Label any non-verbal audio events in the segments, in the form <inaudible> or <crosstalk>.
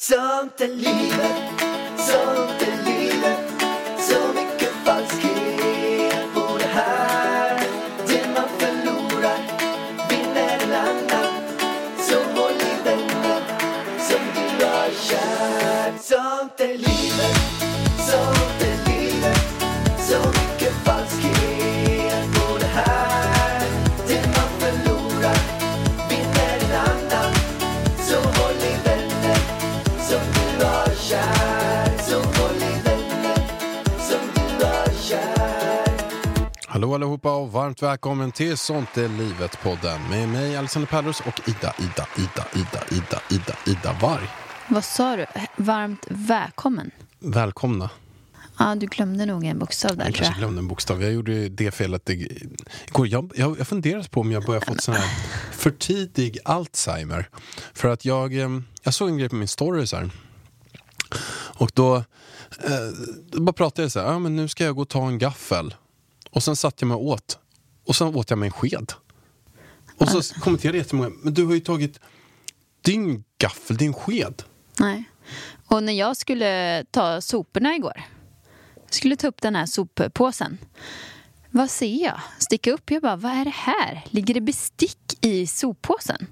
Sånt är Hallå allihopa och varmt välkommen till Sånt är livet-podden med mig Alexander Pärlros och Ida, Ida, Ida, Ida, Ida, Ida, Ida Varg. Vad sa du? Varmt välkommen. Välkomna. Ja, du glömde nog en bokstav där Jag tror kanske jag. glömde en bokstav. Jag gjorde det felet ig- igår. Jag, jag, jag funderade på om jag börjar fått sån här <laughs> för tidig Alzheimer. För att jag, eh, jag såg en grej på min story så här. Och då, eh, då bara pratade jag så här, ja men nu ska jag gå och ta en gaffel. Och sen satt jag mig och åt. Och sen åt jag med en sked. Och så kommenterade jättemånga, men du har ju tagit din gaffel, din sked. Nej. Och när jag skulle ta soporna igår, skulle ta upp den här soppåsen. Vad ser jag? Sticka upp. Jag bara, vad är det här? Ligger det bestick i soppåsen?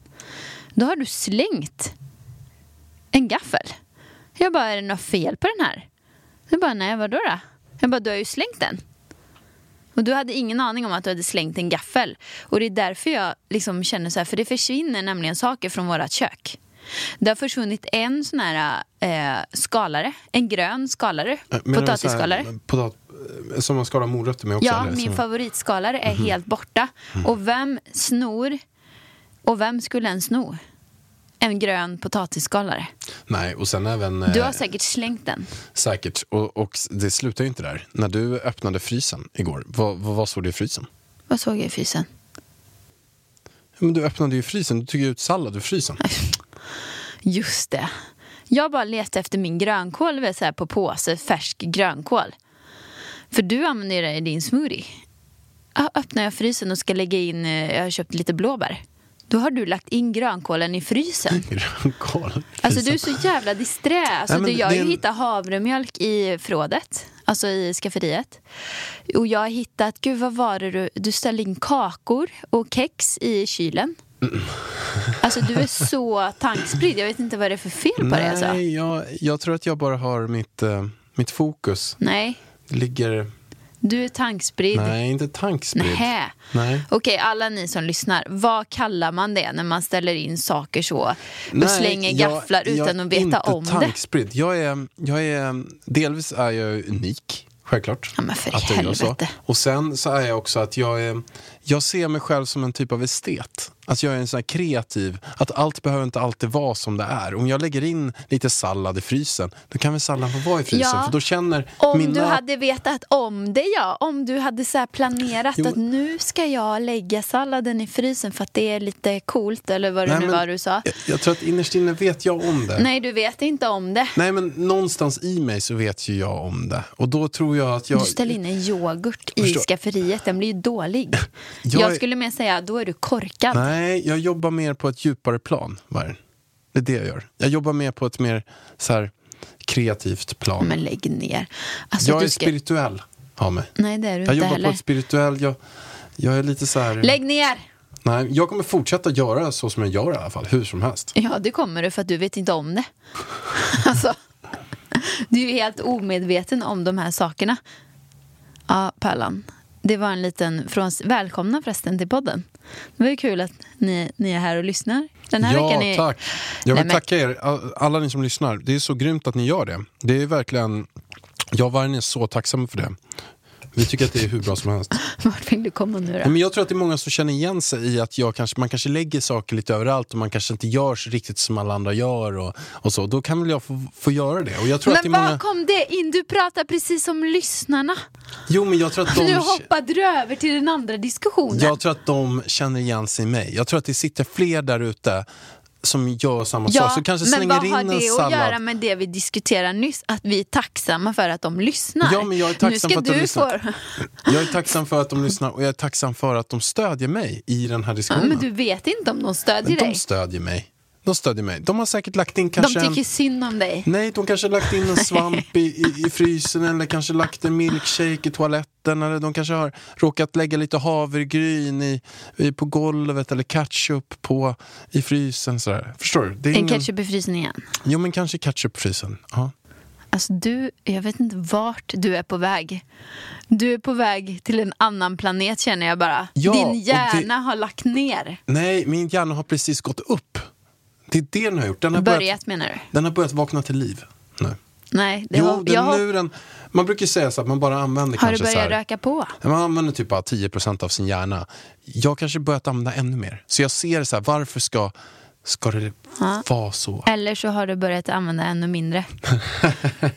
Då har du slängt en gaffel. Jag bara, är det något fel på den här? Jag bara, nej vadå då? Jag bara, du har ju slängt den. Och du hade ingen aning om att du hade slängt en gaffel. Och det är därför jag liksom känner så här, för det försvinner nämligen saker från vårt kök. Det har försvunnit en sån här eh, skalare, en grön skalare, Eh, här, potatisskalare. Potat, eh, som man skalar morötter med också? Ja, eller? min Som- favoritskalare är helt borta. Och vem snor, och vem skulle en sno? En grön potatisskalare. Nej, och sen även... eh, Du har säkert slängt den. Säkert. Och, och det slutar ju inte där. När du öppnade frysen igår, vad, vad, vad såg du i frysen? Vad såg jag i frysen? Men du öppnade ju frysen, du tog ju ut sallad ur frysen. <laughs> Just det. Jag bara letade efter min grönkål så här, på påse, färsk grönkål. För du använder det i din smoothie. Öppnar jag frysen och ska lägga in, eh, jag har köpt lite blåbär. Då har du lagt in grönkålen i frysen. <laughs> Grönkål. Alltså du är så jävla disträ. Alltså, Nej, du, jag har en- hittat havremjölk i förrådet. Alltså i skafferiet. Och jag har hittat, gud vad var det du, du ställde in kakor och kex i kylen. Alltså du är så <laughs> tankspridd. Jag vet inte vad det är för fel på dig alltså. Nej, jag, jag tror att jag bara har mitt, eh, mitt fokus. Nej, ligger... du är tankspridd. Nej, inte tankspridd. Nähä. Nej. Okej, alla ni som lyssnar. Vad kallar man det när man ställer in saker så och Nej, slänger jag- gafflar jag utan är att veta inte om det? tankspridd. Jag är, jag är, delvis är jag unik, självklart. Ja, men för att jag gör så. helvete. Och sen så är jag också att jag är, jag ser mig själv som en typ av estet. Att jag är en sån kreativ, att allt behöver inte alltid vara som det är. Om jag lägger in lite sallad i frysen, då kan väl salladen få vara i frysen. Ja, för då känner Om mina... du hade vetat om det ja, om du hade så planerat Jo, att nu ska jag lägga salladen i frysen för att det är lite coolt eller vad det Nej, nu var du sa. Jag, jag tror att innerst inne vet jag om det. Nej, du vet inte om det. Nej, men någonstans i mig så vet ju jag om det. Och då tror jag att jag... Du ställer in en yoghurt i skafferiet, den blir ju dålig. <laughs> Jag jag skulle mer säga, då är du korkad. Nej, jag jobbar mer på ett djupare plan. Vargen. Det är det jag gör. Jag jobbar mer på ett mer så här, kreativt plan. Men lägg ner. Alltså, jag är ska... spirituell av mig. Nej, det är du Jag inte jobbar heller. på ett spirituell... Jag, jag är lite så här... Lägg ner! Nej, jag kommer fortsätta göra så som jag gör i alla fall, hur som helst. Ja, det kommer du för att du vet inte om det. <laughs> alltså, du är ju helt omedveten om de här sakerna. Ja, Pärlan. Det var en liten från... Välkomna förresten till podden. Det var ju kul att ni, ni är här och lyssnar. Den här ja, veckan är... tack. Jag Nej, vill men- tacka er, all- alla ni som lyssnar. Det är så grymt att ni gör det. Det är verkligen... Jag Vargen är så tacksam för det. Vi tycker att det är hur bra som helst. <laughs> Vart vill du komma nu då? men jag tror att det är många som känner igen sig i att jag kanske, man kanske lägger saker lite överallt och man kanske inte gör så riktigt som alla andra gör och, och så. Då kan väl jag få, få göra det. Och jag tror att det Men var många... kom det in? Du pratar precis som lyssnarna. Jo, men jag tror att <laughs> de... Nu hoppade du över till den andra diskussionen. Jag tror att de känner igen sig i mig. Jag tror att det sitter fler där ute som gör samma sak. Så kanske men slänger vad in har det att göra med det vi diskuterade nyss? Att vi är tacksamma för att de lyssnar. Ja, men jag är tacksam för att de lyssnar. få... <laughs> Jag är tacksam för att de lyssnar och jag är tacksam för att de stödjer mig i den här Ja, diskussionen. men du vet inte om de stödjer de dig. stödjer mig. de stödjer mig. De har säkert lagt in De kanske tycker en... synd om dig. Nej, de kanske lagt in en svamp i, i, i frysen eller kanske lagt en milkshake i toaletten eller de kanske har råkat lägga lite havregryn i, i, på golvet eller ketchup på, i frysen. Sådär. Förstår du? Det är En ingen... ketchup i frysen igen. Jo, men kanske ketchup i frysen. Ja. Alltså du, jag vet inte vart du är på väg. Du är på väg till en annan planet känner jag bara. Ja, Din det- hjärna har lagt ner. Nej, min hjärna har precis gått upp. Det är det den har gjort. Den har Börjat börjat, menar du? den har börjat vakna till liv. Nu. Nej, det Jo, har, den, jag nu den, man brukar säga så att man bara använder har du kanske så börjat här, röka på? Man använder typ bara 10% av sin hjärna. Jag har kanske börjat använda ännu mer. Så jag ser så här, varför ska, ska det Ja. vara så? Eller så har du börjat använda ännu mindre. <laughs>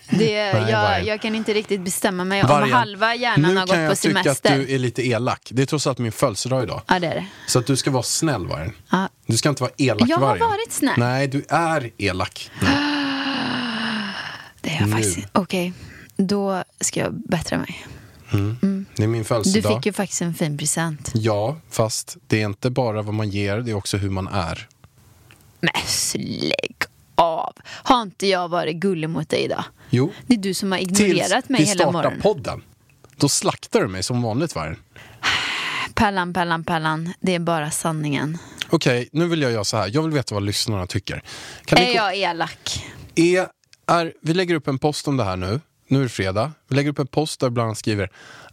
Det, Nej, jag, jag kan inte riktigt bestämma mig om Vargen, halva hjärnan nu har kan gått jag på tycka semester. att du är lite elak. Det är trots allt min födelsedag idag. Ja, det är det. Så att du ska vara snäll, vargen. Ja. Du ska inte vara elak, Jag har vargen. varit snäll. Nej, du är elak. nu. <gasps> Det är jag Nu. faktiskt. Okej, då ska jag bättra mig. Det är min Du födelsedag. fick ju faktiskt en fin present. Ja, fast det är inte bara vad man ger, det är också hur man är. Men lägg av. Har inte jag varit gullig mot dig idag? Jo, Det är du som har tills ignorerat mig vi hela startar morgonen. podden. Då slaktar du mig som vanligt, vargen. Pallan, pallan, pallan. Det är bara sanningen. Okej, nu vill jag göra så här. Jag vill veta vad lyssnarna tycker. Kan ni Är ko- jag elak? är, är, vi lägger upp en post om det här nu. Nu är det fredag. Vi lägger upp en post där bland annat skriver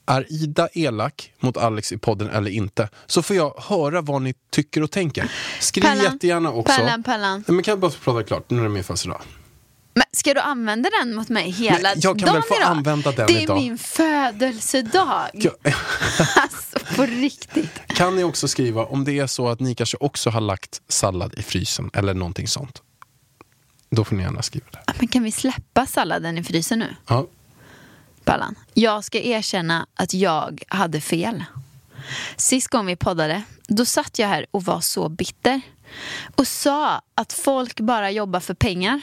Är Ida elak mot Alex i podden eller inte? Så får jag höra vad ni tycker och tänker. Skriv Pallan, jättegärna också. Pallan, pallan. Nej, men kan jag bara få prata klart? Nu är det min födelsedag. Men ska du använda den mot mig hela Men jag kan dagen väl få idag? använda den Det är idag. min födelsedag. <laughs> <laughs> Alltså, på riktigt. Kan ni också skriva om det är så att ni kanske också har lagt sallad i frysen eller någonting sånt? Då får ni gärna skriva det. Men kan vi släppa salladen i frysen nu? Ja. Pallan. Jag ska erkänna att jag hade fel. Sist gång vi poddade, då satt jag här och var så bitter. Och sa att folk bara jobbar för pengar.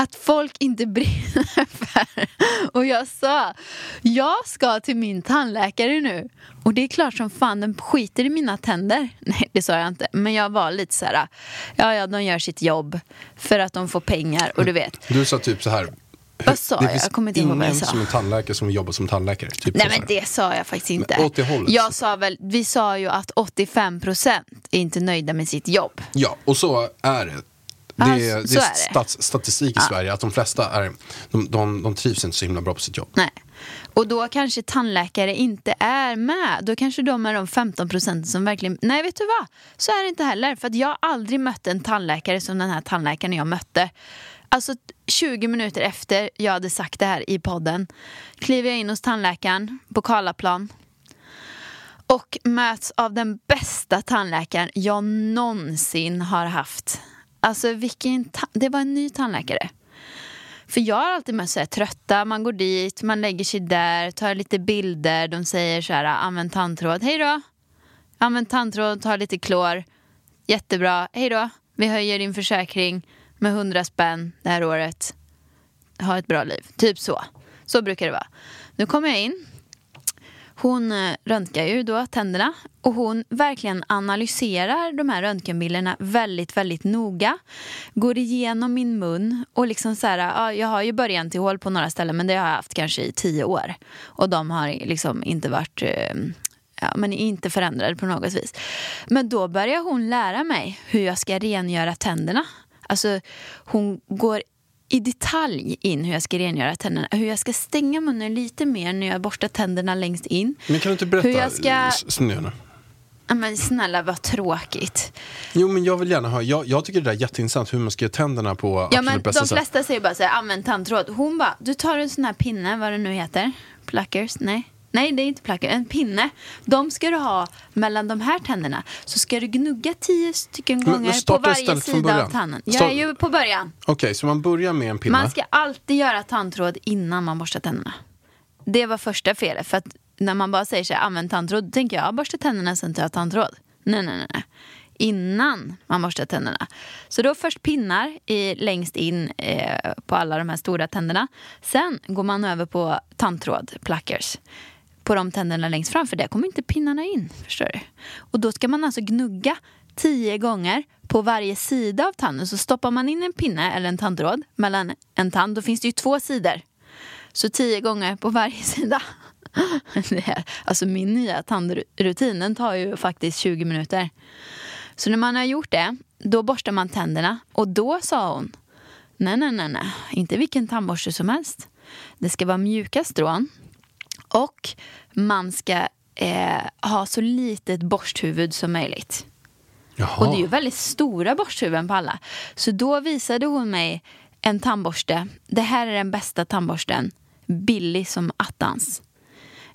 Att folk inte brinner <laughs> för... Och jag sa, jag ska till min tandläkare nu. Och det är klart som fan, den skiter i mina tänder. <laughs> Nej, det sa jag inte. Men jag var lite så här, ja, ja, de gör sitt jobb för att de får pengar. Och du vet, Du sa typ så här. Vad sa det jag? Jag kommer inte ihåg vad jag sa. som är tandläkare som jobbar som tandläkare. Typ Nej men det sa jag faktiskt inte. Men åt det hållet. Jag sa väl, vi sa ju att 85% är inte nöjda med sitt jobb. Ja, och så är det. Det Ja, är, så det är, är det. Stats, statistik i Sverige att de flesta är, de, de, de trivs inte så himla bra på sitt jobb. Nej. Och då kanske tandläkare inte är med. Då kanske de är de 15% som verkligen... Nej, vet du vad? Så är det inte heller. För jag har aldrig mött en tandläkare som den här tandläkaren jag mötte. Alltså 20 minuter efter jag hade sagt det här i podden kliver jag in hos tandläkaren på Karlaplan och möts av den bästa tandläkaren jag någonsin har haft. Alltså vilken ta- det var en ny tandläkare. För jag har alltid mött så här trötta, man går dit, man lägger sig där, tar lite bilder, de säger så här, ah, använd tandtråd, hej då. Använd tandtråd, ta lite klor, jättebra, hej då. Vi höjer din försäkring med 100 spänn det här året. Ha ett bra liv, typ så. Så brukar det vara. Nu kommer jag in, hon eh, röntgar ju då tänderna och hon verkligen analyserar de här röntgenbilderna väldigt, väldigt noga. Går igenom min mun och liksom så här, ja, jag har ju början till hål på några ställen men det har jag haft kanske i tio år. Och de har liksom inte varit eh, Ja, men inte förändrade på något vis. Men då börjar hon lära mig hur jag ska rengöra tänderna. Alltså, hon går i detalj in hur jag ska rengöra tänderna. Hur jag ska stänga munnen lite mer när jag borstar tänderna längst in. Men kan du inte berätta Hur jag ska- Men snälla, vad tråkigt. Jo, men jag vill gärna ha, jag, jag tycker det där är jätteintressant hur man ska göra tänderna på Ja, men bästa de sätt. flesta säger bara så här, använd tandtråd. Hon bara, du tar en sån här pinne, vad det nu heter. Plackers? Nej. Nej, det är inte plackers. En pinne. De ska du ha mellan de här tänderna. Så ska du gnugga tio stycken gånger på varje sida av tanden. Jag är ju på början. Okej, så man börjar med en pinne. Man ska alltid göra tandtråd innan man borstar tänderna. Det var första felet. För att när man bara säger här, använd tandtråd, då tänker jag, ja, borsta tänderna sen tar jag tandtråd. Nej, nej, nej. Innan man borstar tänderna. Så då först pinnar i, längst in eh, på alla de här stora tänderna. Sen går man över på tandtråd, plackers. På de tänderna längst fram, för där kommer inte pinnarna in. Förstår du? Och då ska man alltså gnugga tio gånger på varje sida av tanden. Så stoppar man in en pinne eller en tandtråd mellan en tand, då finns det ju två sidor. Så tio gånger på varje sida. <laughs> Alltså min nya tandrutin den tar ju faktiskt 20 minuter. Så när man har gjort det, då borstar man tänderna. Och då sa hon, nej, nej, nej, nej, inte vilken tandborste som helst. Det ska vara mjuka strån. Och man ska eh, ha så litet borsthuvud som möjligt. Jaha. Och det är ju väldigt stora borsthuvuden på alla. Så då visade hon mig en tandborste. Det här är den bästa tandborsten. Billig som attans.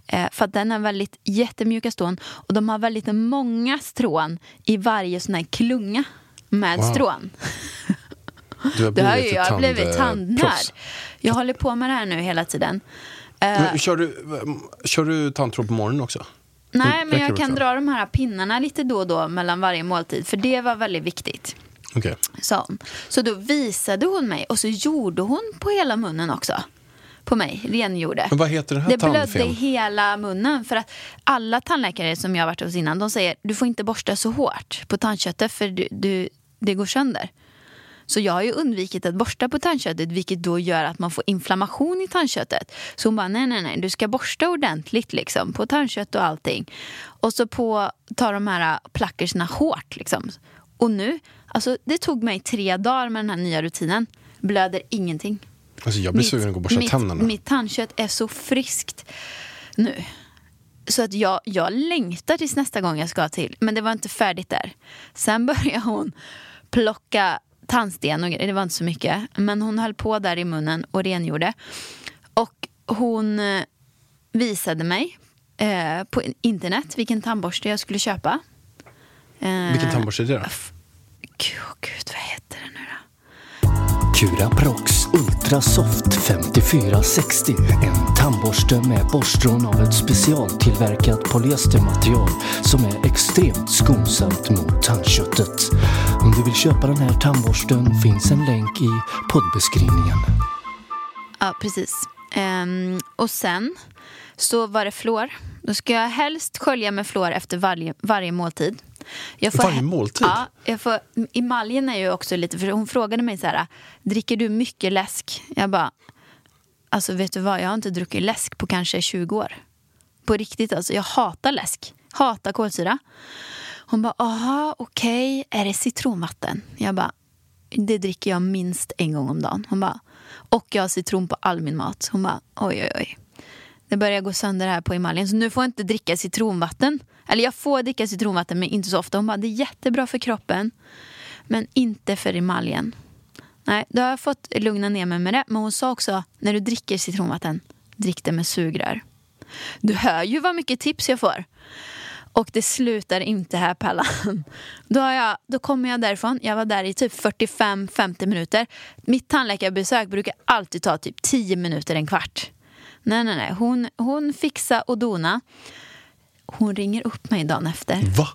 Eh, för att den har väldigt jättemjuka strån och de har väldigt många strån i varje sån här klunga med Wow. strån. Du har Det har ju blivit jag ett blivit tandnörd. Jag håller på med det här nu hela tiden. Eh, Men Kör du, kör du tandtråd på morgonen också? Nej, men räcker jag kan dra de här pinnarna lite då och då mellan varje måltid. För det var väldigt viktigt. Sa hon. Så då visade hon mig och så gjorde hon på hela munnen också. På mig, rengjorde. Men vad heter den här Det blödde i hela munnen. För att alla tandläkare som jag har varit hos innan, de säger du får inte borsta så hårt på tandköttet för du, du, det går sönder. Så jag har ju undvikit att borsta på tandköttet vilket då gör att man får inflammation i tandköttet. Så hon bara, nej nej nej, du ska borsta ordentligt liksom på tandkött och allting. Och så på, ta de här plackerserna hårt liksom. Och nu, alltså det tog mig tre dagar med den här nya rutinen. Blöder ingenting. Alltså jag blir sugen att gå och borsta mitt, tänderna. mitt tandkött är så friskt nu. Så att jag, jag längtar tills nästa gång jag ska till. Men det var inte färdigt där. Sen började hon plocka tandsten och grejer. Det var inte så mycket. Men hon höll på där i munnen och rengjorde. Och hon eh, visade mig eh, på internet vilken tandborste jag skulle köpa. Eh, Vilken tandborste är det då? Gud, åh gud, vad heter den nu då? Cura Prox Ultra Soft 5460. En tandborste med borstrån av ett specialtillverkat polyestermaterial som är extremt skonsamt mot tandköttet. Om du vill köpa den här tandborsten finns en länk i poddbeskrivningen. Ja, precis. Ehm, och sen så var det flår. Då ska jag helst skölja med flår efter varje, varje måltid. Jag Varje måltid? Ja, jag får, emaljen är ju också lite, för hon frågade mig så här, dricker du mycket läsk? Jag bara, alltså vet du vad, jag har inte druckit läsk på kanske 20 år. På riktigt alltså, jag hatar läsk. Hatar kolsyra. Hon bara, aha, okej, är det citronvatten? Jag bara, det dricker jag minst en gång om dagen. Hon bara, och jag har citron på all min mat. Hon bara, oj, oj, oj. Det börjar gå sönder här på emaljen, så nu får jag inte dricka citronvatten. Eller jag får dricka citronvatten, men inte så ofta. Hon bara, det är jättebra för kroppen, men inte för emaljen. Nej, då har jag fått lugna ner mig med det. Men hon sa också, när du dricker citronvatten, drick det med sugrör. Du hör ju vad mycket tips jag får. Och det slutar inte här Pallan. <laughs> Då, jag, då kommer jag därifrån, jag var där i typ 45-50 minuter. Mitt tandläkarbesök brukar alltid ta typ 10 minuter, en kvart. Nej, nej, nej. Hon, hon fixar och dona. Hon ringer upp mig dagen efter. Va?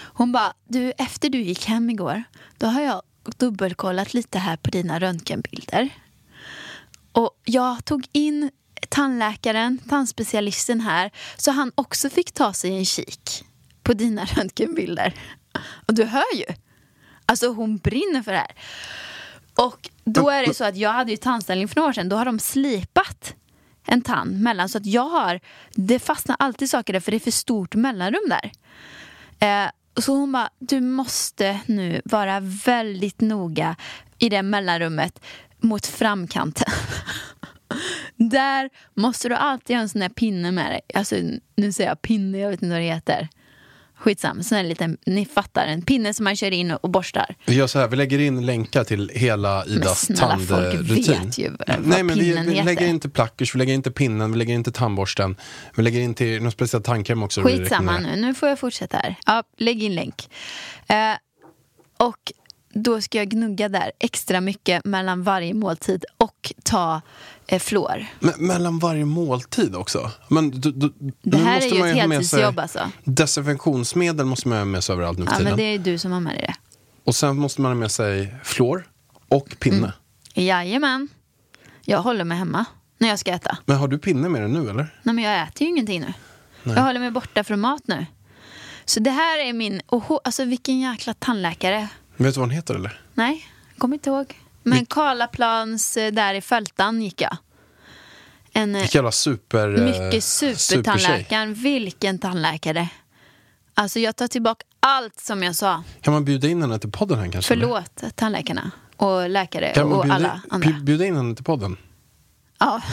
Hon bara, du efter du gick hem igår, då har jag dubbelkollat lite här på dina röntgenbilder. Och jag tog in tandläkaren, tandspecialisten här, så han också fick ta sig en kik på dina <laughs> röntgenbilder. Och du hör ju. Alltså hon brinner för det här. Och då är det så att jag hade ju tandställning för några år sedan, då har de slipat en tand mellan så att jag har, det fastnar alltid saker där för det är för stort mellanrum där. Eh, så hon bara, du måste nu vara väldigt noga i det mellanrummet mot framkanten. <laughs> Där måste du alltid ha en sån där pinne med dig. Alltså, nu säger jag pinne, jag vet inte vad det heter. Skitsam, sån här liten, ni fattar, en pinne som man kör in och borstar. Vi gör så här, vi lägger in länkar till hela Idas snälla, folk tandrutin. vet ju vad Nej, men vi, vi lägger inte plackers, vi lägger inte pinnen, vi lägger inte tandborsten. Vi lägger in till någon speciell tandkräm också. Skitsamma nu, nu får jag fortsätta här. Ja, lägg in länk. Eh, och då ska jag gnugga där extra mycket mellan varje måltid och ta eh, flår. Men, mellan varje måltid också? Men, du, du, Det här är ju ett heltidsjobb alltså. Desinfektionsmedel måste man ha med sig överallt nu för Ja, tiden. men det är du som har med dig det. Och sen måste man ha med sig flår och pinne. Mm. Jajamän. Jag håller mig hemma när jag ska äta. Men har du pinne med dig nu eller? Nej, men jag äter ju ingenting nu. Jag håller mig borta från mat nu. Så det här är min... Oh, alltså vilken jäkla tandläkare. Vet du vad hon heter eller? Nej, kommer inte ihåg. Men Karlaplans eh, där i Fältan gick jag. En eh, Vilken jävla super... eh, mycket supertandläkaren. Vilken tandläkare. Alltså jag tar tillbaka allt som jag sa. Kan man bjuda in henne till podden här kanske? eller? Förlåt tandläkarna och läkare Kan man och bjuda, alla andra. bju- bjuda in henne till podden? Ja. <laughs>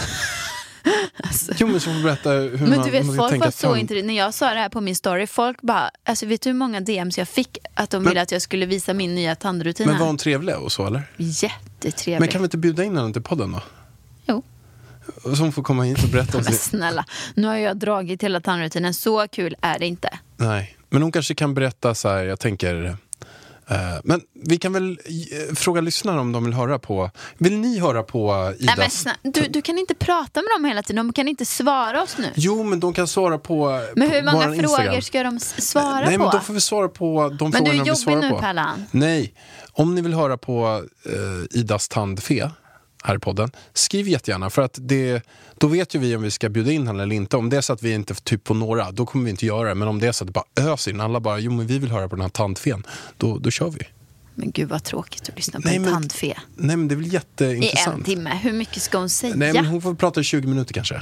Jo men så får berätta hur Men man, du vet, man folk var så intresserade. När jag sa det här på min story, folk bara, alltså vet du hur många DMs jag fick? Att de Men- ville att jag skulle visa min nya tandrutin Men var hon trevlig och så eller? Jättetrevlig. Men kan vi inte bjuda in henne till podden då? Jo. Så hon får komma hit och berätta om sin... snälla, nu har jag dragit hela tandrutinen. Så kul är det inte. Nej, men hon kanske kan berätta så här, jag tänker... eh, men vi kan väl eh, fråga lyssnarna om de vill höra på... Vill ni höra på Nej, men du, du kan inte prata med dem hela tiden. De kan inte svara oss nu. Jo, men de kan svara på Men hur på många våran Instagram. frågor ska de svara Nej, på? men då får vi svara på de Men du frågorna är jobbig nu, på. Pärlan. Nej, om ni vill höra på eh, Idas tandfe här i podden, skriv jättegärna för att det, då vet ju vi om vi ska bjuda in henne eller inte. Om det är så att vi inte typ på några, då kommer vi inte göra det. Men om det är så att det bara öser in, alla bara, jo men vi vill höra på den här tandfen, då, då kör vi. Men gud vad tråkigt att lyssna på Nej, en men- tandfe. Nej men det är väl I jätteintressant. en timme. Hur mycket ska hon säga? Nej men hon får prata i 20 minuter kanske.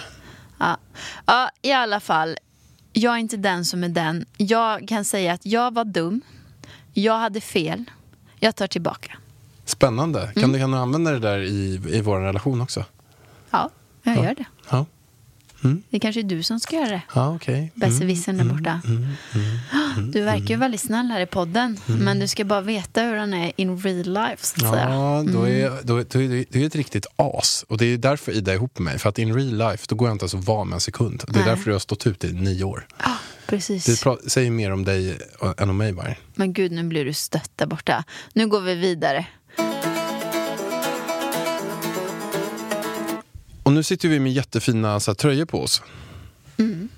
Ja. ja, i alla fall. Jag är inte den som är den. Jag kan säga att jag var dum. Jag hade fel. Jag tar tillbaka. Spännande. Mm. Kan, du, kan du använda det där i, i vår relation också? Ja, jag gör det. Ja, Det är kanske är du som ska göra det. ja. Mm. Besserwissern där borta. Du verkar ju väldigt snäll här i podden. Men du ska bara veta hur han är in real life. Så att säga. Ja, då är, Mm. då, då, är du är ett riktigt as. Och det är därför Ida är ihop med mig. För att in real life, då går jag inte ens att vara med en sekund. Det är Nej. därför du har stått ut i nio år. Ja, precis. Det säger mer om dig än om mig bara. Men gud, nu blir du stött där borta. Nu går vi vidare. Och nu sitter vi med jättefina så här, tröjor på oss. Mm.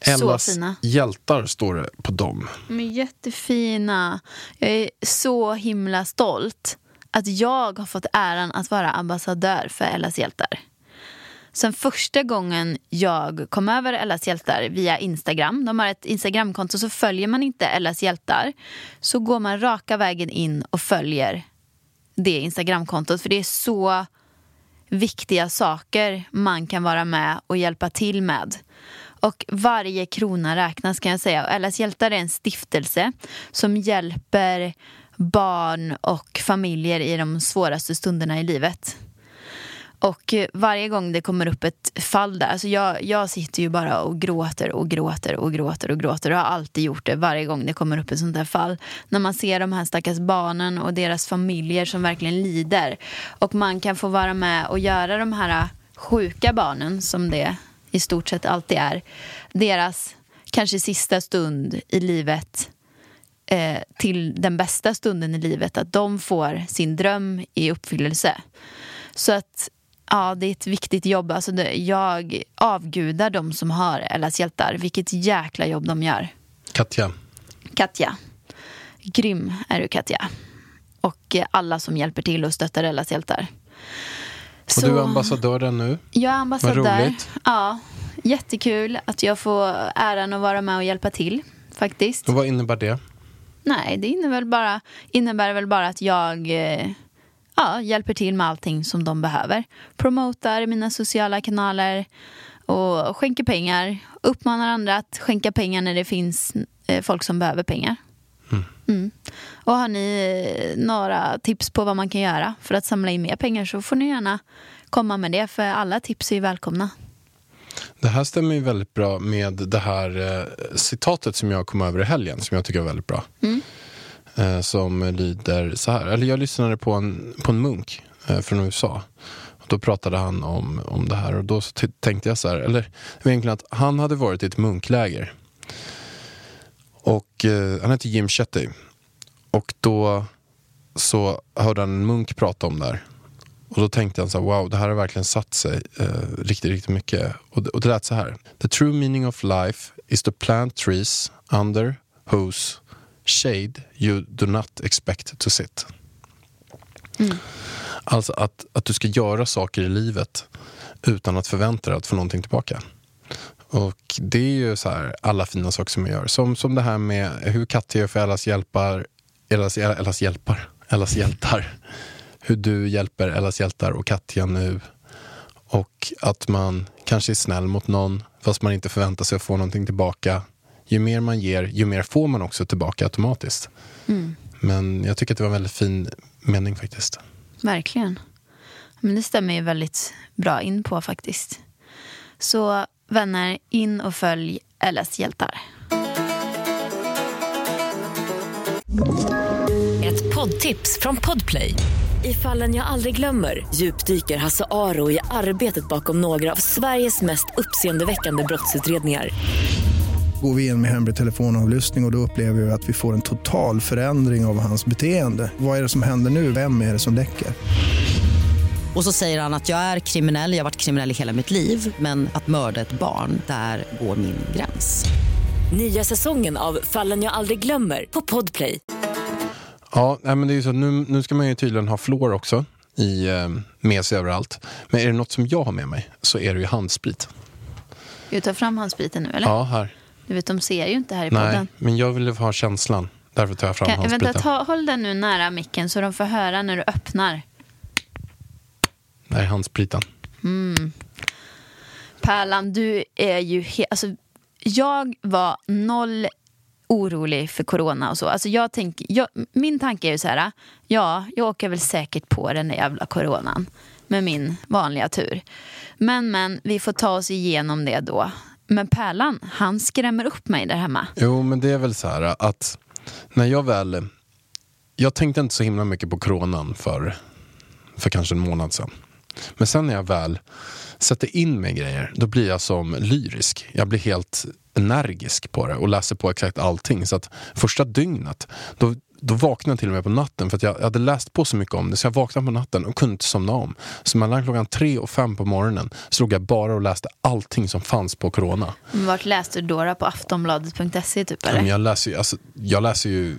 Ellas hjältar står det på dem. De är jättefina. Jag är så himla stolt att jag har fått äran att vara ambassadör för Ellas hjältar. Sen första gången jag kom över Ellas hjältar via Instagram, de har ett Instagramkonto, så följer man inte Ellas hjältar, så går man raka vägen in och följer det Instagramkontot. För det är så viktiga saker man kan vara med och hjälpa till med. Och varje krona räknas kan jag säga. LS Ellas hjältar är en stiftelse som hjälper barn och familjer i de svåraste stunderna i livet. Och eh, varje gång det kommer upp ett fall där, alltså jag, jag sitter ju bara och gråter och gråter och gråter och gråter och har alltid gjort det varje gång det kommer upp ett sånt där fall. När man ser de här stackars barnen och deras familjer som verkligen lider. Och man kan få vara med och göra de här sjuka barnen, som det i stort sett alltid är, deras kanske sista stund i livet eh, till den bästa stunden i livet, att de får sin dröm i uppfyllelse. Så att ja, det är ett viktigt jobb. Alltså det, jag avgudar de som har Ellas hjältar. Vilket jäkla jobb de gör. Katja, Katja. Grym är du Katja. Och alla som hjälper till och stöttar Ellas hjältar. och du är ambassadören nu. Jag är ambassadör. Vad roligt. Ja, jättekul att jag får äran att vara med och hjälpa till. Faktiskt. Och vad innebär det? Nej, det innebär väl bara, innebär väl bara att jag eh, ja, hjälper till med allting som de behöver. Promotar mina sociala kanaler och skänker pengar. Uppmanar andra att skänka pengar när det finns eh, folk som behöver pengar. Mm. Och har ni eh, några tips på vad man kan göra för att samla in mer pengar så får ni gärna komma med det för alla tips är välkomna. Det här stämmer ju väldigt bra med det här eh, citatet som jag kom över i helgen, som jag tycker är väldigt bra. Eh, som lyder så här, eller jag lyssnade på en, på en munk eh, från USA. Och då pratade han om, om det här och då så tänkte jag så här, eller det var egentligen att han hade varit i ett munkläger. Och eh, han heter Jim Chetty. Och då så hörde han en munk prata om det här. Och då tänkte han så här, wow, det här har verkligen satt sig eh, riktigt, riktigt mycket. Och det, och det lät så här. The true meaning of life is to plant trees under whose shade you do not expect to sit. Alltså att, att du ska göra saker i livet utan att förvänta dig att få någonting tillbaka. Och det är ju så här alla fina saker som jag gör. Som, som det här med hur Katja gör för Ellas hjälpar, Ellas, Ellas hjälpar, Ellas hjältar. Hur du hjälper Ellas hjältar och Katja nu. Och att man kanske är snäll mot någon fast man inte förväntar sig att få någonting tillbaka. Ju mer man ger, ju mer får man också tillbaka automatiskt. Men jag tycker att det var en väldigt fin mening faktiskt. Verkligen. Men det stämmer ju väldigt bra in på faktiskt. Så vänner, in och följ LS hjältar. Ett poddtips från Podplay. I fallen jag aldrig glömmer djupdyker Hasse Aro i arbetet bakom några av Sveriges mest uppseendeväckande brottsutredningar. Går vi in med hemlig telefonavlyssning och, och då upplever vi att vi får en total förändring av hans beteende. Vad är det som händer nu? Vem är det som läcker? Och så säger han att jag är kriminell, jag har varit kriminell i hela mitt liv men att mörda ett barn, där går min gräns. Nya säsongen av Fallen jag aldrig glömmer på Podplay. Ja, men det är ju så, nu, nu ska man ju tydligen ha fluor också i, eh, med sig överallt. Men är det något som jag har med mig så är det ju handsprit. Ska vi ta fram handspriten nu eller? Ja, här. Du vet, de ser ju inte här i Nej, podden. men jag vill ha känslan. Därför tar jag fram Kan, handspriten. vänta, ta, håll den nu nära micken så de får höra när du öppnar. Det här är handspriten. Pärlan, du är ju helt... Alltså, jag var noll orolig för corona och så. Alltså jag tänk, jag, min tanke är ju så här, ja, jag åker väl säkert på den där jävla coronan med min vanliga tur. Men, men, vi får ta oss igenom det då. Men Pärlan, han skrämmer upp mig där hemma. Jo, men det är väl så här att när jag väl... Jag tänkte inte så himla mycket på coronan för, för kanske en månad sedan. Men sen när jag väl sätter in mig i grejer, då blir jag som lyrisk. Jag blir helt energisk på det och läser på exakt allting. Så att första dygnet, då, då vaknade jag till och med på natten för att jag, jag hade läst på så mycket om det så jag vaknade på natten och kunde inte somna om. Så mellan klockan tre och fem på morgonen så låg jag bara och läste allting som fanns på corona. Men Vart läste du då? På aftonbladet.se typ Ja, eller? jag, läser ju, alltså, jag läser ju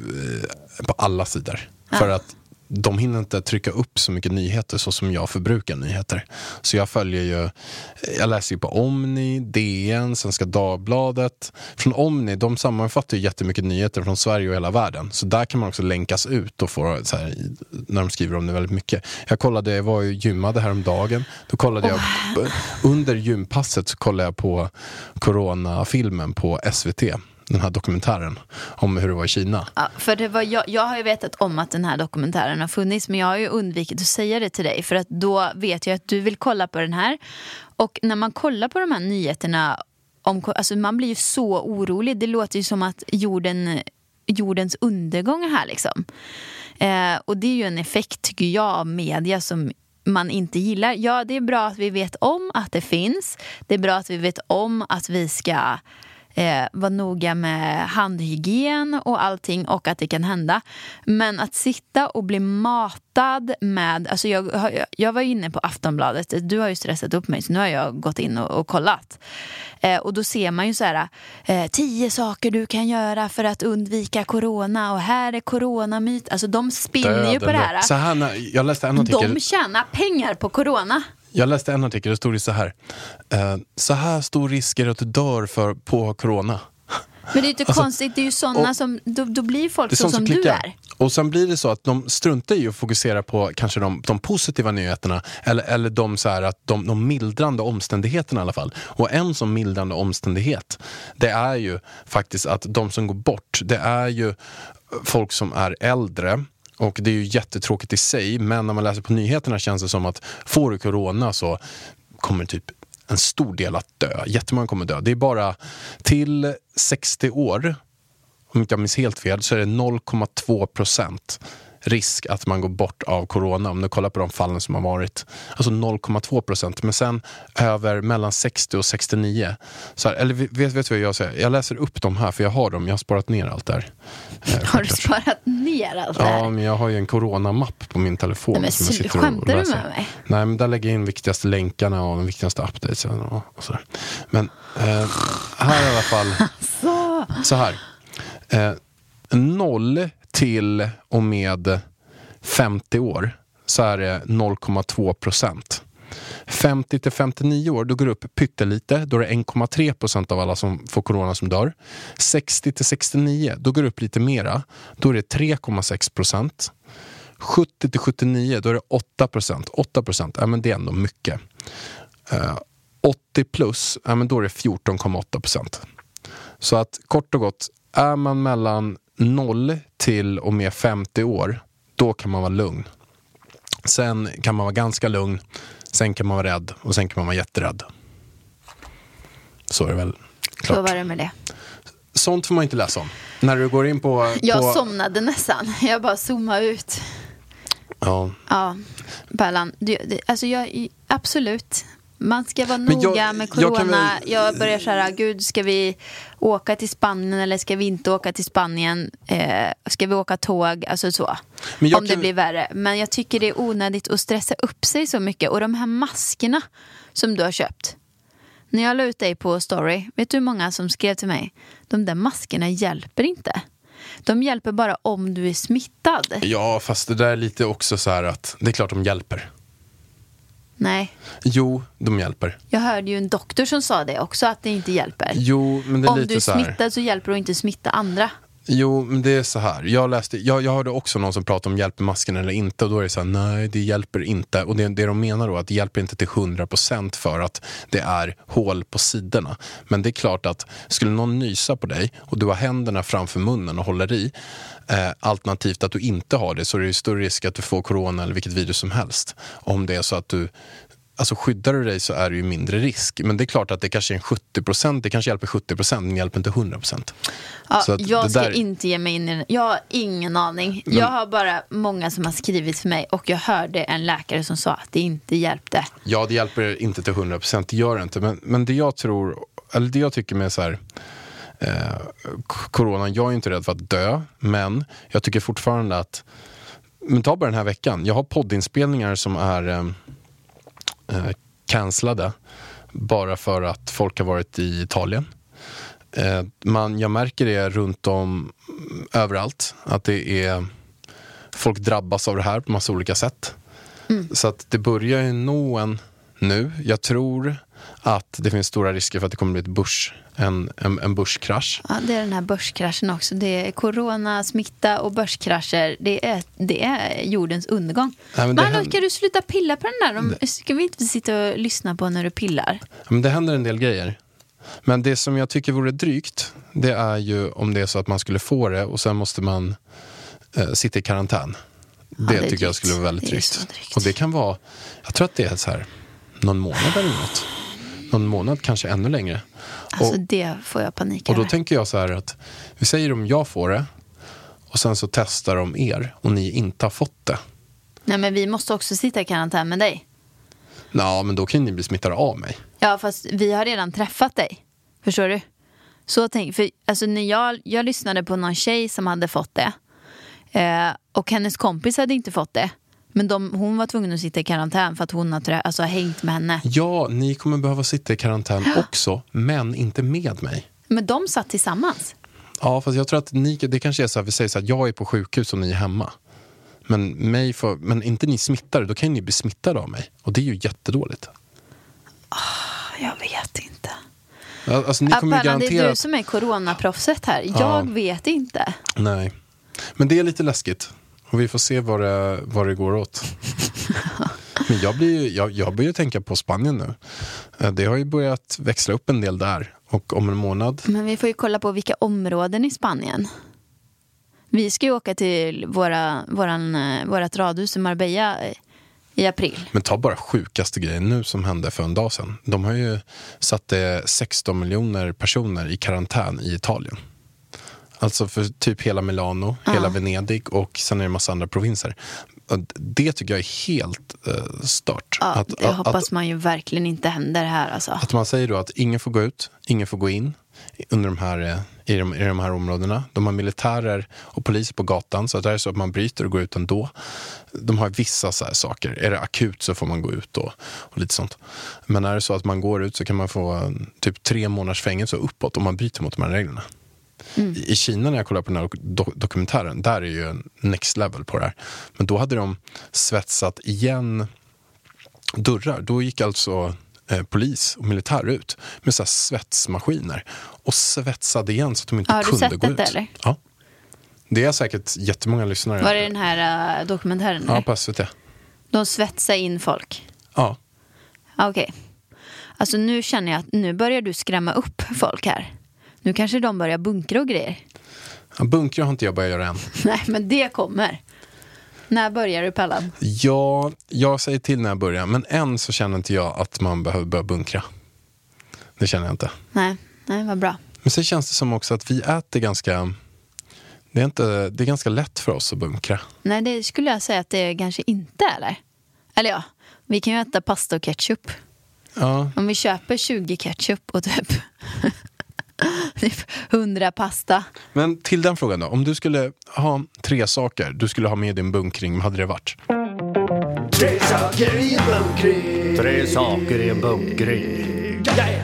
eh, på alla sidor. För att de hinner inte trycka upp så mycket nyheter så som jag förbrukar nyheter. Så jag följer ju, jag läser ju på Omni, DN, Svenska Dagbladet. Från Omni, de sammanfattar ju jättemycket nyheter från Sverige och hela världen. Så där kan man också länkas ut och få så här, när de skriver om det väldigt mycket. Jag kollade, jag var ju gymmade häromdagen. Då kollade jag, under gympasset så kollade jag på coronafilmen på SVT. Den här dokumentären om hur det var i Kina. Ja, för det var jag, jag har ju vetat om att den här dokumentären har funnits men jag har ju undvikit att säga det till dig för att då vet jag att du vill kolla på den här. Och när man kollar på de här nyheterna, om, alltså man blir ju så orolig. Det låter ju som att jorden, jordens undergång är här liksom. Eh, och det är ju en effekt tycker jag av media som man inte gillar. Ja, det är bra att vi vet om att det finns. Det är bra att vi vet om att vi ska eh, vara noga med handhygien och allting och att det kan hända. Men att sitta och bli matad med... Alltså jag, jag var inne på Aftonbladet, du har ju stressat upp mig så nu har jag gått in och, och kollat. Eh, och då ser man ju så här, eh, tio saker du kan göra för att undvika corona och här är coronamyt. Alltså de spinner ju på det här. Så när, jag, läste en artikel, De tjänar pengar på corona. Jag läste en artikel, det stod det så här. Eh, så här stor risk är det att du dör för, på corona. Men det är ju inte konstigt, det är ju sådana Alltså, och- som, då, då blir folk så som som du är. Och sen blir det så att de struntar i att fokusera på kanske de, de positiva nyheterna eller, eller de, så här, att de, de mildrande omständigheterna i alla fall. Och en sån mildrande omständighet det är ju faktiskt att de som går bort det är ju folk som är äldre och det är ju jättetråkigt i sig men när man läser på nyheterna känns det som att får du corona så kommer typ en stor del att dö. Jättemånga kommer dö. Det är bara till 60 år om inte jag minns helt fel, så är det 0,2 procent risk att man går bort av corona om du kollar på de fallen som har varit. Alltså 0,2 procent. Men sen över mellan 60 och 69. Så här, eller vet, vet du vad jag säger? Jag läser upp dem här för jag har dem. Jag har sparat ner allt där. Eh, Har du sparat ner allt det Ja, men jag har ju en coronamapp på min telefon. Nej, men som jag sitter och skämtar du läser. med mig? Nej, men där lägger jag in viktigaste länkarna och de viktigaste updatesen och, och sådär. Men eh, här i alla fall. <laughs> Så här. Eh, noll till och med 50 år så är det 0,2 procent. 50 till 59 år, då går det upp pyttelite. Då är det 1,3 procent av alla som får corona som dör. 60 till 69, då går det upp lite mera. Då är det 3,6 procent. 70 till 79, då är det 8 procent. 8 procent, ja men det är ändå mycket. Eh, 80 plus, ja men då är det 14,8 procent. Så att kort och gott, är man mellan 0 till och med 50 år, då kan man vara lugn. Sen kan man vara ganska lugn, sen kan man vara rädd och sen kan man vara jätterädd. Så är det väl Så klart. var det med det. Sånt får man inte läsa om. När du går in på... Jag på somnade nästan. Jag bara zoomade ut. ja. Ja, Pärlan. Du, alltså jag, absolut. Man ska vara Men jag- noga med jag kan corona. väl- Jag, börjar så här, gud, ska vi åka till Spanien eller ska vi inte åka till Spanien? Eh, ska vi åka tåg? Alltså så. Jag Om kan- det blir värre. Men jag tycker det är onödigt att stressa upp sig så mycket. Och de här maskerna som du har köpt. När jag la ut dig på story, vet du hur många som skrev till mig? De där maskerna hjälper inte. De hjälper bara om du är smittad. ja, fast det där är lite också så här att det är klart de hjälper. Nej, Jo, de hjälper. jag hörde ju en doktor som sa det också, att det inte hjälper. Jo, men det är Om lite du är så här. smittad så hjälper det att inte smitta andra. Jo, men det är så här. Jag, läste, jag, jag hörde också någon som pratade om hjälper masken eller inte och då är det så här, nej det hjälper inte. Och det, det de menar då att det hjälper inte till 100% för att det är hål på sidorna. Men det är klart att skulle någon nysa på dig och du har händerna framför munnen och håller i eh, alternativt att du inte har det så är det ju större risk att du får corona eller vilket virus som helst. Om det är så att du Alltså skyddar du dig så är det ju mindre risk. Men det är klart att det kanske är en 70%, det kanske hjälper 70% men det hjälper inte 100%. Ja, Så att jag ska där- inte ge mig in i den. Jag har ingen aning. Jag har bara många som har skrivit för mig och jag hörde en läkare som sa att det inte hjälpte. Ja, det hjälper inte till 100%, det gör det inte. Men, men det jag tror, eller det jag tycker med så här, eh, coronan, jag är inte rädd för att dö, men jag tycker fortfarande att, men ta bara den här veckan, jag har poddinspelningar som är eh, eh, cancellade bara för att folk har varit i Italien. Eh, man, jag märker det runt om mm, överallt, att det är folk drabbas av det här på massa olika sätt. Så att det börjar ju nå en nu. Jag tror att det finns stora risker för att det kommer bli ett börs, en, en, en börskrasch. Ja, det är den här börskraschen också. Det är corona, smitta och börskrascher. Det är, det är jordens undergång. Nej, men det händer- ska du sluta pilla på den där? De, ska vi inte sitta och lyssna på när du pillar? Ja, Men det händer en del grejer. Men det som jag tycker vore drygt, det är ju om det är så att man skulle få det och sen måste man eh, sitta i karantän. Det, det är tycker jag drygt. skulle vara väldigt Det drygt. drygt. Och det kan vara, jag tror att det är så här, någon månad eller något. Någon månad, kanske ännu längre. Alltså och, det får jag panik och då över. tänker jag så här att, vi säger om jag får det och sen så testar de er och ni inte har fått det. Nej, men vi måste också sitta i karantän med dig. Ja, men då kan ni bli smittade av mig. Ja, fast vi har redan träffat dig. Förstår du? Så tänk, för alltså när jag, jag lyssnade på någon tjej som hade fått det. Eh, och hennes kompis hade inte fått det. Men de, hon var tvungen att sitta i karantän för att hon har trä, alltså, hängt med henne. Ja, ni kommer behöva sitta i karantän också, men inte med mig. Men de satt tillsammans. Ja, fast jag tror att ni, det kanske är så här, vi säger så här, jag är på sjukhus och ni är hemma. Men, mig får, men inte ni smittade, då kan ni bli smittade av mig. Och det är ju jättedåligt. Jag vet inte. Ja, Alltså, ni kommer ju Apparna, det är du som är coronaproffset här. Ja. Jag vet inte. Nej. Men det är lite läskigt. Och vi får se vad det, vad det går åt. <laughs> Men jag, blir, ju- jag, jag börjar tänka på Spanien nu. Eh, Det har ju börjat växla upp en del där. Och om en månad Men vi får ju kolla på vilka områden i Spanien. Vi ska ju åka till våra, våran, eh, vårat radhus i Marbella eh, i april. Men ta bara sjukaste grejen nu som hände för en dag sedan. De har ju satt eh, 16 miljoner personer i karantän i Italien. Alltså för typ hela Milano, hela Venedig och sen är det en massa andra provinser. Det tycker jag är helt eh, stört. Ja, att, det att, hoppas att, man ju verkligen inte händer här alltså. att man säger då att ingen får gå ut, ingen får gå in under de här, eh, i, de, i de här områdena. De har militärer och poliser på gatan, så att det är så att man bryter och går ut ändå. De har vissa så saker. Är det akut så får man gå ut och, och lite sånt. Men är det så att man går ut så kan man få eh, typ tre månaders fängelse och uppåt om man bryter mot de här reglerna. I, I Kina när jag kollade på den här dok- dokumentären, där är ju next level på det här. Men då hade de svetsat igen dörrar, då gick alltså eh, polis och militär ut med så svetsmaskiner och svetsade igen så att de inte Har du kunde sett gå detta, ut. eller? Ja. Det är säkert jättemånga lyssnare. Var det den här uh, dokumentären? Ja, på SVT. De svetsar in folk. Ja. Okej. Alltså nu känner jag att nu börjar du skrämma upp folk här. Nu kanske de börjar bunkra och grejer. Ja, bunkrar har inte jag börjat göra än. <laughs> Nej, men det kommer. När börjar du Pallan? Ja, jag säger till när jag börjar, men än så känner inte jag att man behöver börja bunkra. Det känner jag inte. Nej, nej, vad bra. Men sen känns det som också att vi äter ganska... Det är, inte, det är ganska lätt för oss att bunkra. Nej, det skulle jag säga att det kanske inte är, eller? Eller ja, vi kan ju äta pasta och ketchup. Ja, Om vi köper 20 ketchup och typ, <laughs> <laughs> typ 100 pasta. men till den frågan då. Om du skulle ha tre saker du skulle ha med i din bunkring, vad hade det varit? Tre saker i en bunkring. Tre saker i en bunkring. Yeah.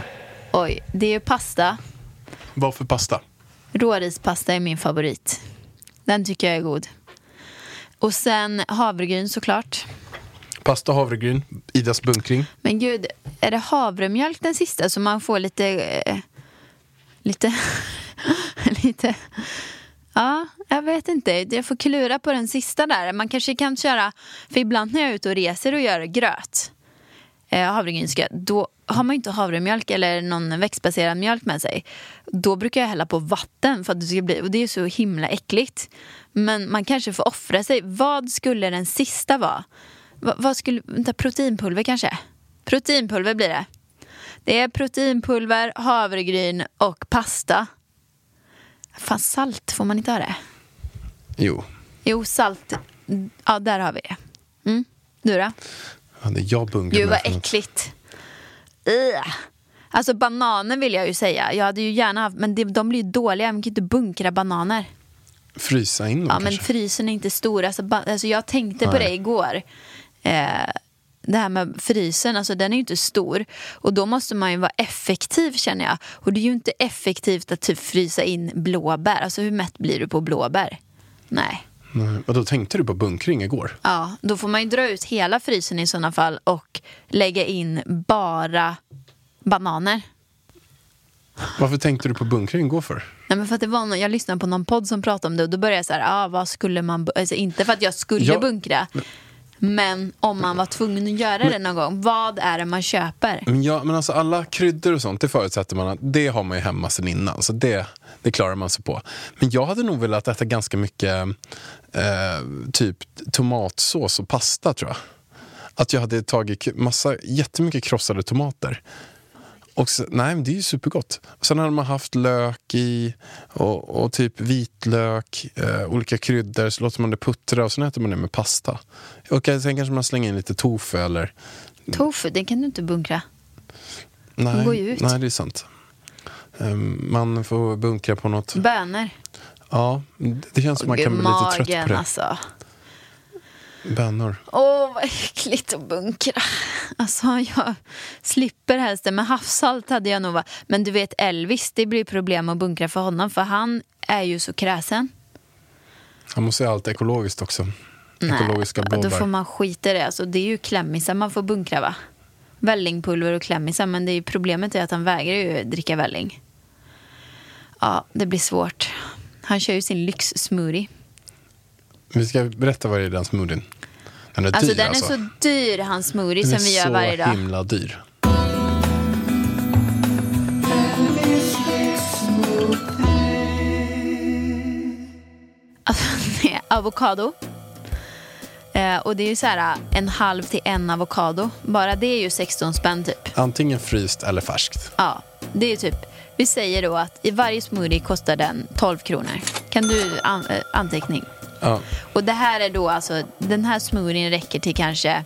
Oj, det är ju pasta. Vad för pasta? Rårispasta är min favorit. Den tycker jag är god. Och sen havregryn såklart. Pasta, havregryn, Idas bunkring. Men gud, är det havremjölk den sista så man får lite... Lite... <laughs> lite... Ja, jag vet inte. Jag får klura på den sista där. Man kanske kan köra... För ibland när jag är ute och reser och gör gröt, eh, havregrynsgröt, då har man ju inte havremjölk eller någon växtbaserad mjölk med sig. Då brukar jag hälla på vatten för att det ska bli... Och det är så himla äckligt. Men man kanske får offra sig. Vad skulle den sista vara? Va, vad skulle... Vänta, proteinpulver kanske? Proteinpulver blir det. Det är proteinpulver, havregryn och pasta. Fan, salt, får man inte ha det? Jo, Jo, salt. Ja, där har vi det. Mm. Du då? ja, det jag bunkrar Gud, vad äckligt. Ugh. Alltså bananer vill jag ju säga. Jag hade ju gärna haft, men det, de blir ju dåliga. Man kan ju inte bunkra bananer. Frysa in dem Ja, men kanske? frysen är inte stor. Alltså, ba, alltså jag tänkte på Nej. det igår. Eh, det här med frysen, alltså den är ju inte stor. Och då måste man ju vara effektiv känner jag. Och det är ju inte effektivt att typ frysa in blåbär. Alltså hur mätt blir du på blåbär? Nej. Nej. Och då tänkte du på bunkring igår? Ja, då får man ju dra ut hela frysen i sådana fall och lägga in bara bananer. Varför tänkte du på bunkring igår för? Nej, men för att det var någon, jag lyssnade på någon podd som pratade om det och då började jag så här, ah, vad skulle man, alltså, inte för att jag skulle Ja, bunkra, men om man var tvungen att göra det någon gång, vad är det man köper? Men, ja, men alltså alla kryddor och sånt, det förutsätter man att det har man ju hemma sen innan. Så det, det klarar man sig på. Men jag hade nog velat äta ganska mycket eh, typ tomatsås och pasta tror jag. Att jag hade tagit massa, jättemycket krossade tomater. Och så, nej, men det är ju supergott. Och sen hade man haft lök i och, och typ vitlök, eh, olika kryddor, så låter man det puttra och sen äter man det med pasta. Och sen kanske man slänger in lite tofu eller Tofu, det kan du inte bunkra. Nej, går ju ut. nej det är sant. Ehm, Man får bunkra på något. Bönor. Ja, det känns som man kan bli lite trött på det. alltså. Bönor. Åh, vad äckligt att bunkra. <laughs> Alltså, jag slipper helst det. Men havssalt hade jag nog varit. Men du vet Elvis, det blir problem att bunkra för honom. För han är ju så kräsen. Han måste ha allt ekologiskt också. Ekologiska Nej, blåbär. då får man skita i det. Alltså, det är ju klämmisar man får bunkra va? Vällingpulver och klämmisar. Men det är ju problemet är att han vägrar ju dricka välling. Ja, det blir svårt. Han kör ju sin lyxsmoothie. Vi ska berätta vad det är i den smoothien. Den är Alltså dyr den alltså. är så dyr, hans smoothie den som är vi gör så varje dag. himla dyr. Alltså, <laughs> det är avokado. Eh, och det är ju så här en halv till en avokado. Bara det är ju 16 spänn typ. Antingen fryst eller färskt. Ja, det är typ. Vi säger då att i varje smoothie kostar den 12 kronor. Kan du an- eh, anteckning? Ja. Och det här är då alltså, den här smoothien räcker till kanske,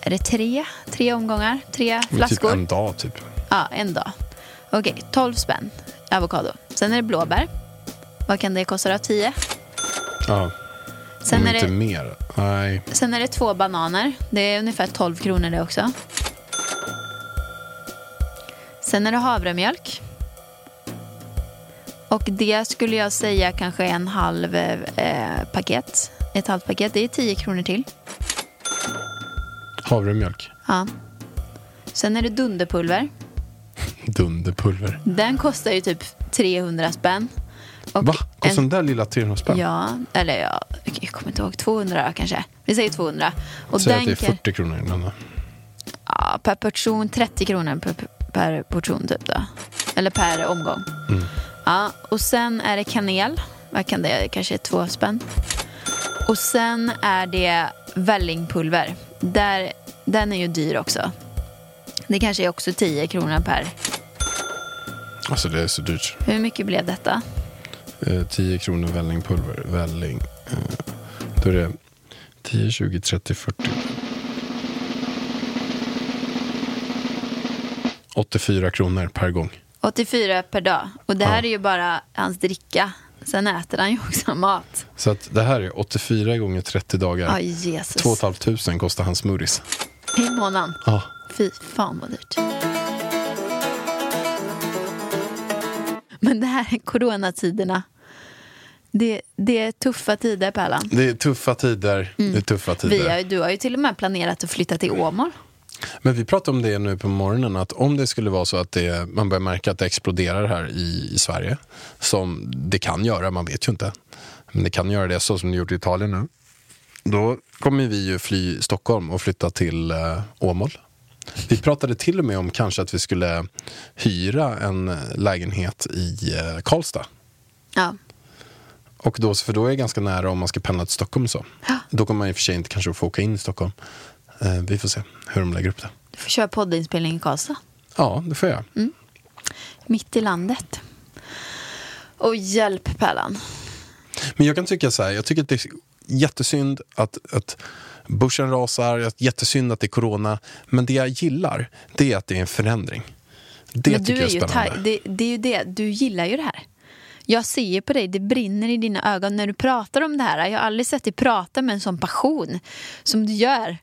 är det tre? Tre omgångar? Tre Men flaskor? Typ en dag typ. Ja, en dag. Okej, 12 spänn avokado. Sen är det blåbär. Vad kan det kosta då? 10? Ja. Sen är, inte det, mer. Nej. sen är det två bananer. Det är ungefär 12 kronor det också. Sen är det havremjölk. Och det skulle jag säga kanske en halv eh, paket. Ett halvt paket. Det är 10 kronor till. Havremjölk. Ja. Sen är det dunderpulver. <laughs> Dunderpulver. Den kostar ju typ 300 spänn. Och Va? Kostar en- den där lilla 300 spänn? Ja, eller ja, jag kommer inte ihåg. 200 då, kanske. Vi säger 200. Och Säg att det är kan- 40 kronor. Men, Ja, per portion 30 kronor per, per portion typ då. Eller per omgång. Ja, och sen är det kanel. Vad kan det? Kanske två spänn. Och sen är det vällingpulver. Där, den är ju dyr också. Det kanske är också 10 kronor per. alltså det är så dyrt. Hur mycket blev detta? Eh, 10 kronor vällingpulver. Välling. Eh, då är det 10, 20, 30, 40. 84 kronor per gång. 84 per dag. Och det här Ja. är ju bara hans dricka. Sen äter han ju också <laughs> mat. Så att det här är 84 gånger 30 dagar. Aj, Jesus. 2 500 kostar hans smoothies. I månaden. Ja. Fy fan vad dyrt. Men det här är coronatiderna. Det, det är tuffa tider, Pärlan. Det är tuffa tider. Det är tuffa tider. Mm. Vi har, du har ju till och med planerat att flytta till Åmål. Men vi pratade om det nu på morgonen, att om det skulle vara så att det, man börjar märka att det exploderar här i, i Sverige, som det kan göra, man vet ju inte, men det kan göra det så som det gjort i Italien nu, då kommer vi ju fly Stockholm och flytta till eh, Åmål. Vi pratade till och med om kanske att vi skulle hyra en lägenhet i eh, Karlstad. Ja. Och då, för då är det ganska nära om man ska pendla till Stockholm så. Då kommer man i och för sig inte kanske få åka in i Stockholm. Eh, vi får se hur de lägger upp det. Du får köra poddinspelning i Karlstad. Ja, det får jag. Mitt i landet. Och hjälp, Pärlan. Men jag kan tycka så här, jag tycker att det är jättesynd att, att börsen rasar, jättesynd att det är corona. Men det jag gillar, det är att det är en förändring. Det Men tycker du jag är spännande. det, det är ju det, du gillar ju det här. Jag ser på dig, det brinner i dina ögon när du pratar om det här. Jag har aldrig sett dig prata med en sån passion som du gör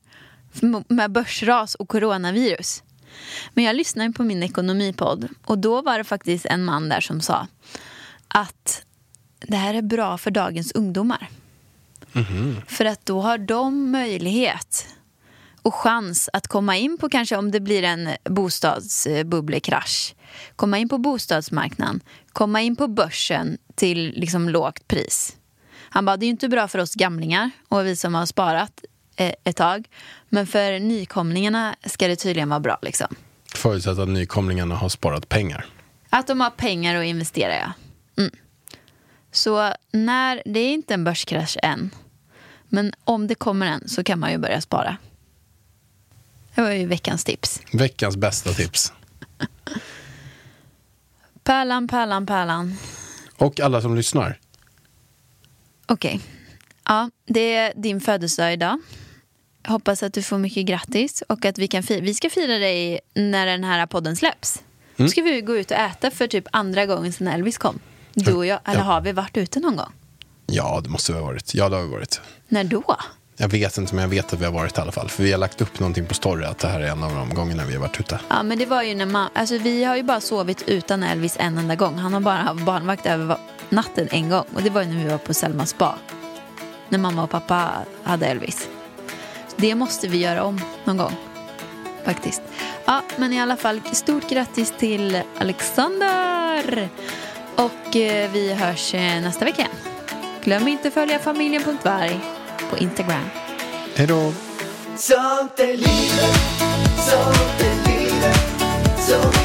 med börsras och coronavirus. Men jag lyssnade på min ekonomipodd och då var det faktiskt en man där som sa att det här är bra för dagens ungdomar. För att då har de möjlighet och chans att komma in på kanske om det blir en bostadsbubblekrasch. Komma in på bostadsmarknaden, komma in på börsen till liksom lågt pris. Han bara, det är ju inte bra för oss gamlingar och vi som har sparat eh, ett tag. Men för nykomlingarna ska det tydligen vara bra. Liksom. Förutsatt att nykomlingarna har sparat pengar. Att de har pengar att investera, ja. Mm. Så när, det är inte en börskrasch än. Men om det kommer en så kan man ju börja spara. Det var ju veckans tips. Veckans bästa tips. <laughs> Pärlan, pärlan, pärlan. Och alla som lyssnar. Okej. Ja, det är din födelsedag idag. Hoppas att du får mycket grattis och att vi kan fira. Vi ska fira dig när den här podden släpps. Då ska vi gå ut och äta för typ andra gången sedan Elvis kom. Du och jag. Eller Ja. har vi varit ute någon gång? Ja, det måste vi ha varit. Ja, det har vi varit. När då? Jag vet inte, men jag vet att vi har varit i alla fall. För vi har lagt upp någonting på story att det här är en av de gångerna vi har varit ute. Ja, men det var ju när man, alltså vi har ju bara sovit utan Elvis en enda gång. Han har bara haft barnvakt över natten en gång. Och det var ju när vi var på Selma spa. När mamma och pappa hade Elvis. Det måste vi göra om någon gång. Faktiskt. Ja, men i alla fall, stort grattis till Alexander! Och eh, vi hörs eh, nästa vecka igen. Glöm inte att följa familjen.varg på Instagram. Hej då! Sånt är livet, sånt är livet Så